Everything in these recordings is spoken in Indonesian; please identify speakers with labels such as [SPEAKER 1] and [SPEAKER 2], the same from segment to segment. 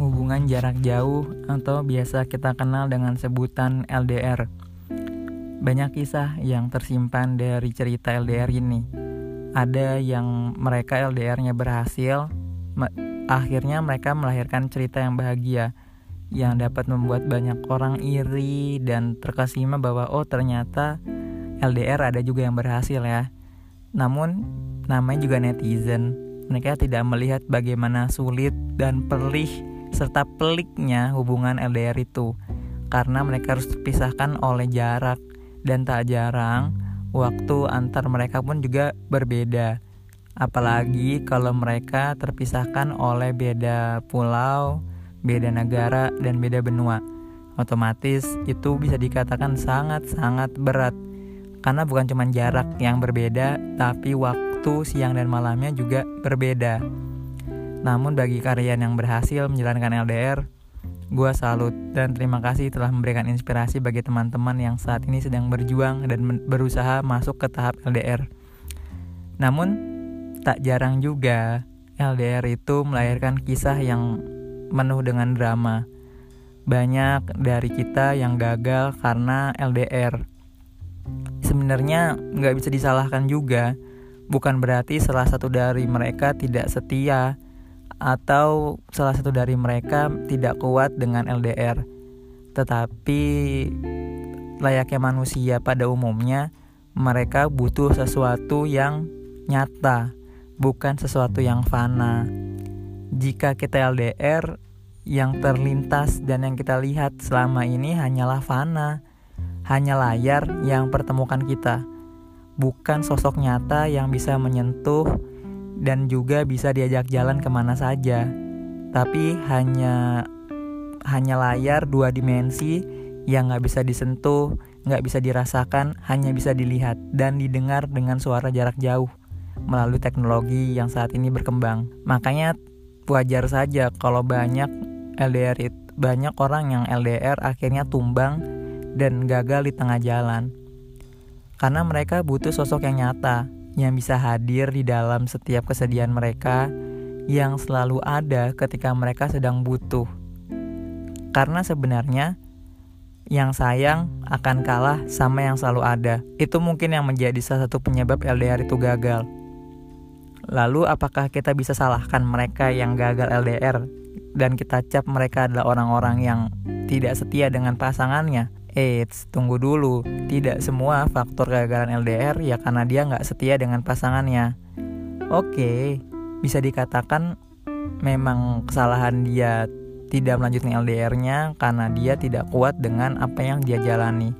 [SPEAKER 1] hubungan jarak jauh atau biasa kita kenal dengan sebutan LDR. Banyak kisah yang tersimpan dari cerita LDR ini. Ada yang mereka LDR-nya berhasil, akhirnya mereka melahirkan cerita yang bahagia yang dapat membuat banyak orang iri dan terkesima bahwa oh ternyata LDR ada juga yang berhasil ya. Namun namanya juga netizen, mereka tidak melihat bagaimana sulit dan perih serta peliknya hubungan LDR itu karena mereka harus terpisahkan oleh jarak dan tak jarang waktu antar mereka pun juga berbeda. Apalagi kalau mereka terpisahkan oleh beda pulau, beda negara, dan beda benua. Otomatis itu bisa dikatakan sangat-sangat berat karena bukan cuma jarak yang berbeda, tapi waktu siang dan malamnya juga berbeda. Namun bagi karyan yang berhasil menjalankan LDR, gue salut dan terima kasih telah memberikan inspirasi bagi teman-teman yang saat ini sedang berjuang dan berusaha masuk ke tahap LDR. Namun, tak jarang juga LDR itu melahirkan kisah yang penuh dengan drama. Banyak dari kita yang gagal karena LDR sebenarnya nggak bisa disalahkan juga. Bukan berarti salah satu dari mereka tidak setia atau salah satu dari mereka tidak kuat dengan LDR. Tetapi layaknya manusia pada umumnya, mereka butuh sesuatu yang nyata, bukan sesuatu yang fana. Jika kita LDR, yang terlintas dan yang kita lihat selama ini hanyalah fana hanya layar yang pertemukan kita, bukan sosok nyata yang bisa menyentuh dan juga bisa diajak jalan ke mana saja, tapi hanya hanya layar dua dimensi yang nggak bisa disentuh, nggak bisa dirasakan, hanya bisa dilihat dan didengar dengan suara jarak jauh melalui teknologi yang saat ini berkembang. Makanya wajar saja kalau banyak LDR itu banyak orang yang LDR akhirnya tumbang dan gagal di tengah jalan. Karena mereka butuh sosok yang nyata, yang bisa hadir di dalam setiap kesedihan mereka, yang selalu ada ketika mereka sedang butuh. Karena sebenarnya yang sayang akan kalah sama yang selalu ada. Itu mungkin yang menjadi salah satu penyebab LDR itu gagal. Lalu apakah kita bisa salahkan mereka yang gagal LDR dan kita cap mereka adalah orang-orang yang tidak setia dengan pasangannya? Eits, tunggu dulu. Tidak semua faktor kegagalan LDR ya karena dia nggak setia dengan pasangannya. Oke, bisa dikatakan memang kesalahan dia tidak melanjutkan LDR-nya karena dia tidak kuat dengan apa yang dia jalani.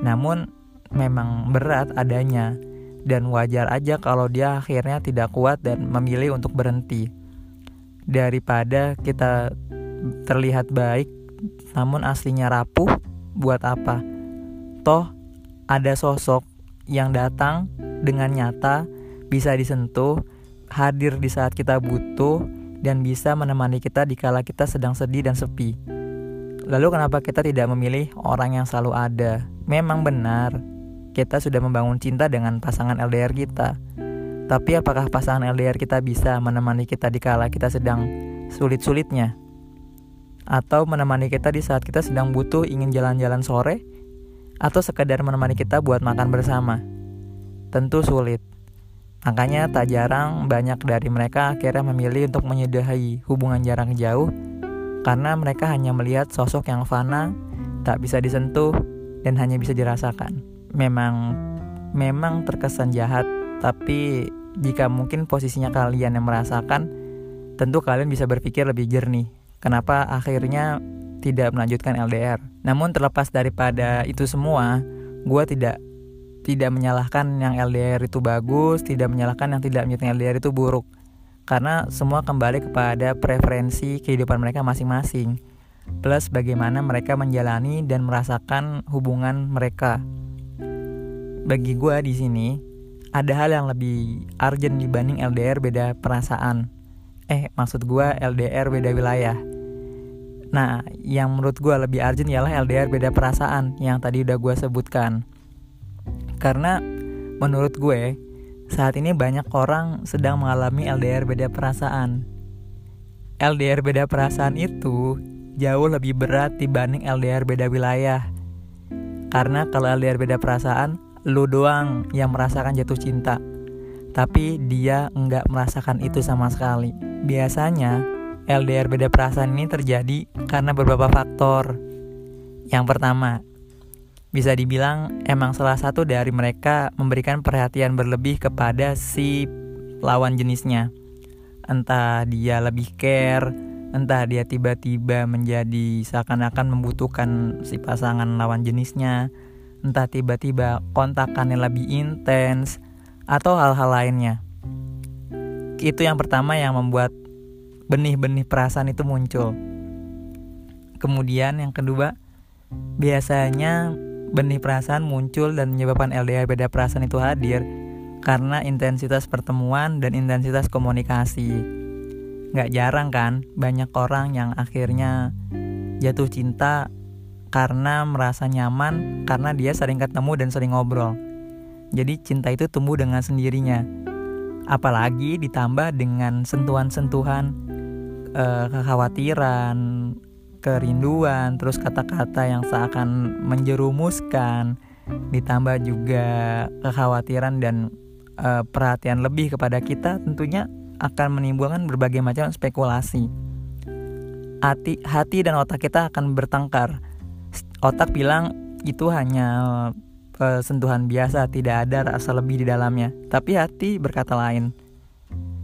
[SPEAKER 1] Namun memang berat adanya dan wajar aja kalau dia akhirnya tidak kuat dan memilih untuk berhenti. Daripada kita terlihat baik namun aslinya rapuh buat apa? Toh ada sosok yang datang dengan nyata, bisa disentuh, hadir di saat kita butuh, dan bisa menemani kita di kala kita sedang sedih dan sepi. Lalu kenapa kita tidak memilih orang yang selalu ada? Memang benar, kita sudah membangun cinta dengan pasangan LDR kita. Tapi apakah pasangan LDR kita bisa menemani kita di kala kita sedang sulit-sulitnya? Atau menemani kita di saat kita sedang butuh ingin jalan-jalan sore atau sekadar menemani kita buat makan bersama. Tentu sulit. Makanya tak jarang banyak dari mereka akhirnya memilih untuk menyudahi hubungan jarak jauh karena mereka hanya melihat sosok yang fana, tak bisa disentuh dan hanya bisa dirasakan. Memang memang terkesan jahat, tapi jika mungkin posisinya kalian yang merasakan, tentu kalian bisa berpikir lebih jernih kenapa akhirnya tidak melanjutkan LDR. Namun terlepas daripada itu semua, gue tidak tidak menyalahkan yang LDR itu bagus, tidak menyalahkan yang tidak melanjutkan LDR itu buruk. Karena semua kembali kepada preferensi kehidupan mereka masing-masing. Plus bagaimana mereka menjalani dan merasakan hubungan mereka. Bagi gue di sini, ada hal yang lebih urgent dibanding LDR beda perasaan. Eh, maksud gue LDR beda wilayah Nah, yang menurut gue lebih urgent ialah LDR beda perasaan yang tadi udah gue sebutkan. Karena menurut gue, saat ini banyak orang sedang mengalami LDR beda perasaan. LDR beda perasaan itu jauh lebih berat dibanding LDR beda wilayah. Karena kalau LDR beda perasaan, lu doang yang merasakan jatuh cinta. Tapi dia nggak merasakan itu sama sekali. Biasanya LDR beda perasaan ini terjadi karena beberapa faktor. Yang pertama, bisa dibilang emang salah satu dari mereka memberikan perhatian berlebih kepada si lawan jenisnya. Entah dia lebih care, entah dia tiba-tiba menjadi seakan-akan membutuhkan si pasangan lawan jenisnya, entah tiba-tiba kontakannya lebih intens, atau hal-hal lainnya. Itu yang pertama yang membuat benih-benih perasaan itu muncul. Kemudian yang kedua, biasanya benih perasaan muncul dan menyebabkan LDR beda perasaan itu hadir karena intensitas pertemuan dan intensitas komunikasi nggak jarang kan banyak orang yang akhirnya jatuh cinta karena merasa nyaman karena dia sering ketemu dan sering ngobrol. Jadi cinta itu tumbuh dengan sendirinya. Apalagi ditambah dengan sentuhan-sentuhan eh, kekhawatiran, kerinduan, terus kata-kata yang seakan menjerumuskan, ditambah juga kekhawatiran dan eh, perhatian lebih kepada kita tentunya akan menimbulkan berbagai macam spekulasi. Hati, hati dan otak kita akan bertengkar. Otak bilang itu hanya uh, sentuhan biasa, tidak ada rasa lebih di dalamnya. Tapi hati berkata lain.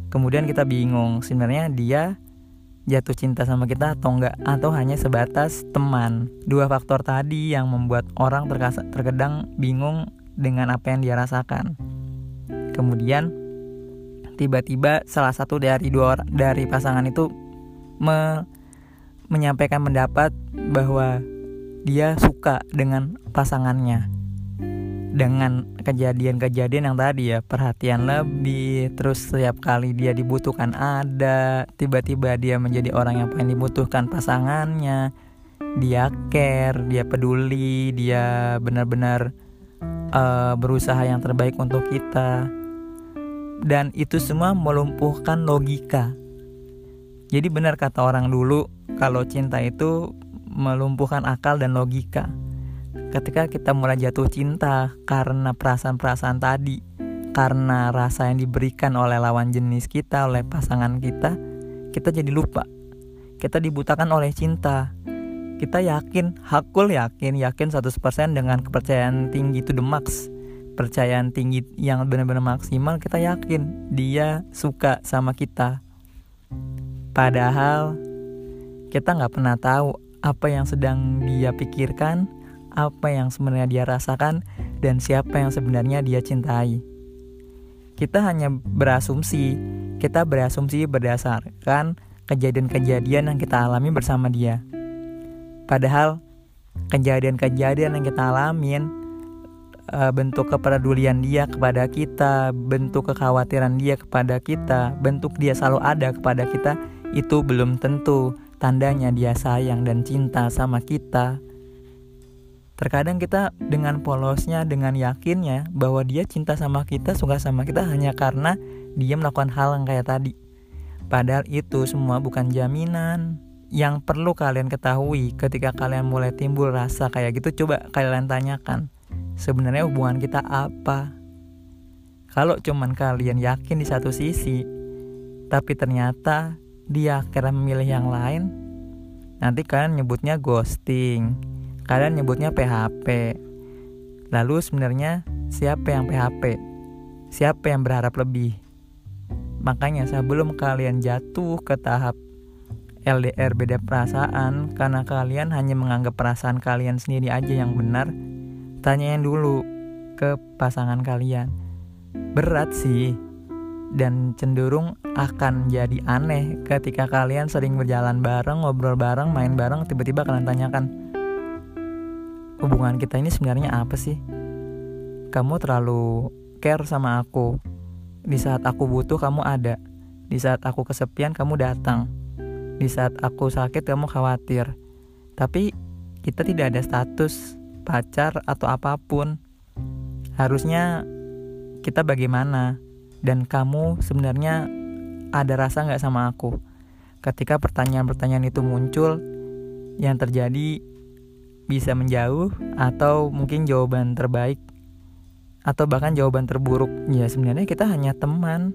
[SPEAKER 1] Kemudian kita bingung, sebenarnya dia jatuh cinta sama kita atau enggak atau hanya sebatas teman. Dua faktor tadi yang membuat orang terkadang bingung dengan apa yang dia rasakan. Kemudian tiba-tiba salah satu dari dua dari pasangan itu me, menyampaikan pendapat bahwa dia suka dengan pasangannya dengan kejadian-kejadian yang tadi ya perhatian lebih terus setiap kali dia dibutuhkan ada tiba-tiba dia menjadi orang yang paling dibutuhkan pasangannya dia care dia peduli dia benar-benar uh, berusaha yang terbaik untuk kita dan itu semua melumpuhkan logika. Jadi benar kata orang dulu kalau cinta itu melumpuhkan akal dan logika. Ketika kita mulai jatuh cinta karena perasaan-perasaan tadi, karena rasa yang diberikan oleh lawan jenis kita, oleh pasangan kita, kita jadi lupa. Kita dibutakan oleh cinta. Kita yakin, hakul yakin, yakin 100% dengan kepercayaan tinggi itu the max percayaan tinggi yang benar-benar maksimal kita yakin dia suka sama kita padahal kita nggak pernah tahu apa yang sedang dia pikirkan apa yang sebenarnya dia rasakan dan siapa yang sebenarnya dia cintai kita hanya berasumsi kita berasumsi berdasarkan kejadian-kejadian yang kita alami bersama dia padahal kejadian-kejadian yang kita alamin uh, bentuk kepedulian dia kepada kita, bentuk kekhawatiran dia kepada kita, bentuk dia selalu ada kepada kita, itu belum tentu tandanya dia sayang dan cinta sama kita. Terkadang kita dengan polosnya, dengan yakinnya bahwa dia cinta sama kita, suka sama kita hanya karena dia melakukan hal yang kayak tadi. Padahal itu semua bukan jaminan. Yang perlu kalian ketahui ketika kalian mulai timbul rasa kayak gitu, coba kalian tanyakan sebenarnya hubungan kita apa. Kalau cuman kalian yakin di satu sisi, tapi ternyata dia akhirnya memilih yang lain, nanti kalian nyebutnya ghosting, kalian nyebutnya PHP. Lalu sebenarnya siapa yang PHP? Siapa yang berharap lebih? Makanya sebelum kalian jatuh ke tahap LDR beda perasaan karena kalian hanya menganggap perasaan kalian sendiri aja yang benar tanyain dulu ke pasangan kalian. Berat sih, dan cenderung akan jadi aneh ketika kalian sering berjalan bareng, ngobrol bareng, main bareng, tiba-tiba kalian tanyakan, hubungan kita ini sebenarnya apa sih? Kamu terlalu care sama aku. Di saat aku butuh, kamu ada. Di saat aku kesepian, kamu datang. Di saat aku sakit, kamu khawatir. Tapi kita tidak ada status pacar atau apa pun harusnya kita bagaimana dan kamu sebenarnya ada rasa nggak sama aku ketika pertanyaan-pertanyaan itu muncul yang terjadi bisa menjauh atau mungkin jawaban terbaik atau bahkan jawaban terburuk. Ya sebenarnya kita hanya teman.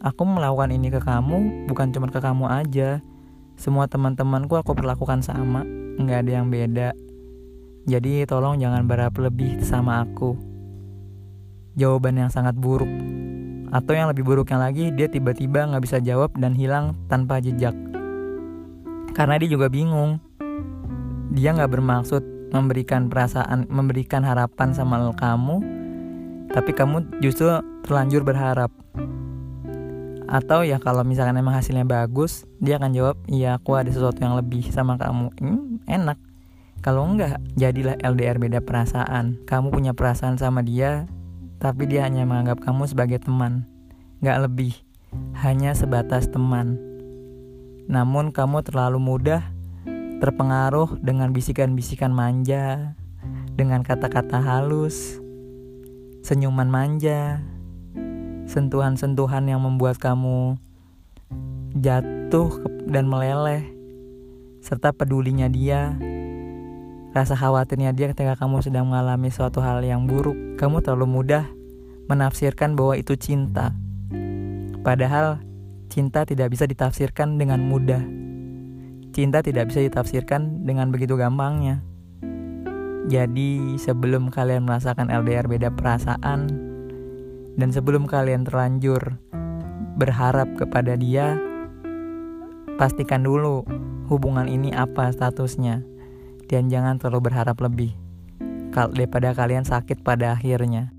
[SPEAKER 1] Aku melakukan ini ke kamu bukan cuma ke kamu aja. Semua teman-temanku aku perlakukan sama nggak ada yang beda. Jadi tolong jangan berharap lebih sama aku. Jawaban yang sangat buruk atau yang lebih buruknya lagi dia tiba-tiba nggak bisa jawab dan hilang tanpa jejak. Karena dia juga bingung dia nggak bermaksud memberikan perasaan memberikan harapan sama kamu tapi kamu justru terlanjur berharap. Atau ya kalau misalkan emang hasilnya bagus dia akan jawab iya aku ada sesuatu yang lebih sama kamu. Hmm, enak. Kalau enggak jadilah LDR beda perasaan. Kamu punya perasaan sama dia tapi dia hanya menganggap kamu sebagai teman, gak lebih, hanya sebatas teman. Namun kamu terlalu mudah terpengaruh dengan bisikan-bisikan manja, dengan kata-kata halus, senyuman manja, sentuhan-sentuhan yang membuat kamu jatuh dan meleleh, serta pedulinya dia Rasa khawatirnya dia ketika kamu sedang mengalami suatu hal yang buruk, kamu terlalu mudah menafsirkan bahwa itu cinta. Padahal cinta tidak bisa ditafsirkan dengan mudah. Cinta tidak bisa ditafsirkan dengan begitu gampangnya. Jadi, sebelum kalian merasakan LDR beda perasaan dan sebelum kalian terlanjur berharap kepada dia, pastikan dulu hubungan ini apa statusnya dan jangan terlalu berharap lebih daripada kalian sakit pada akhirnya.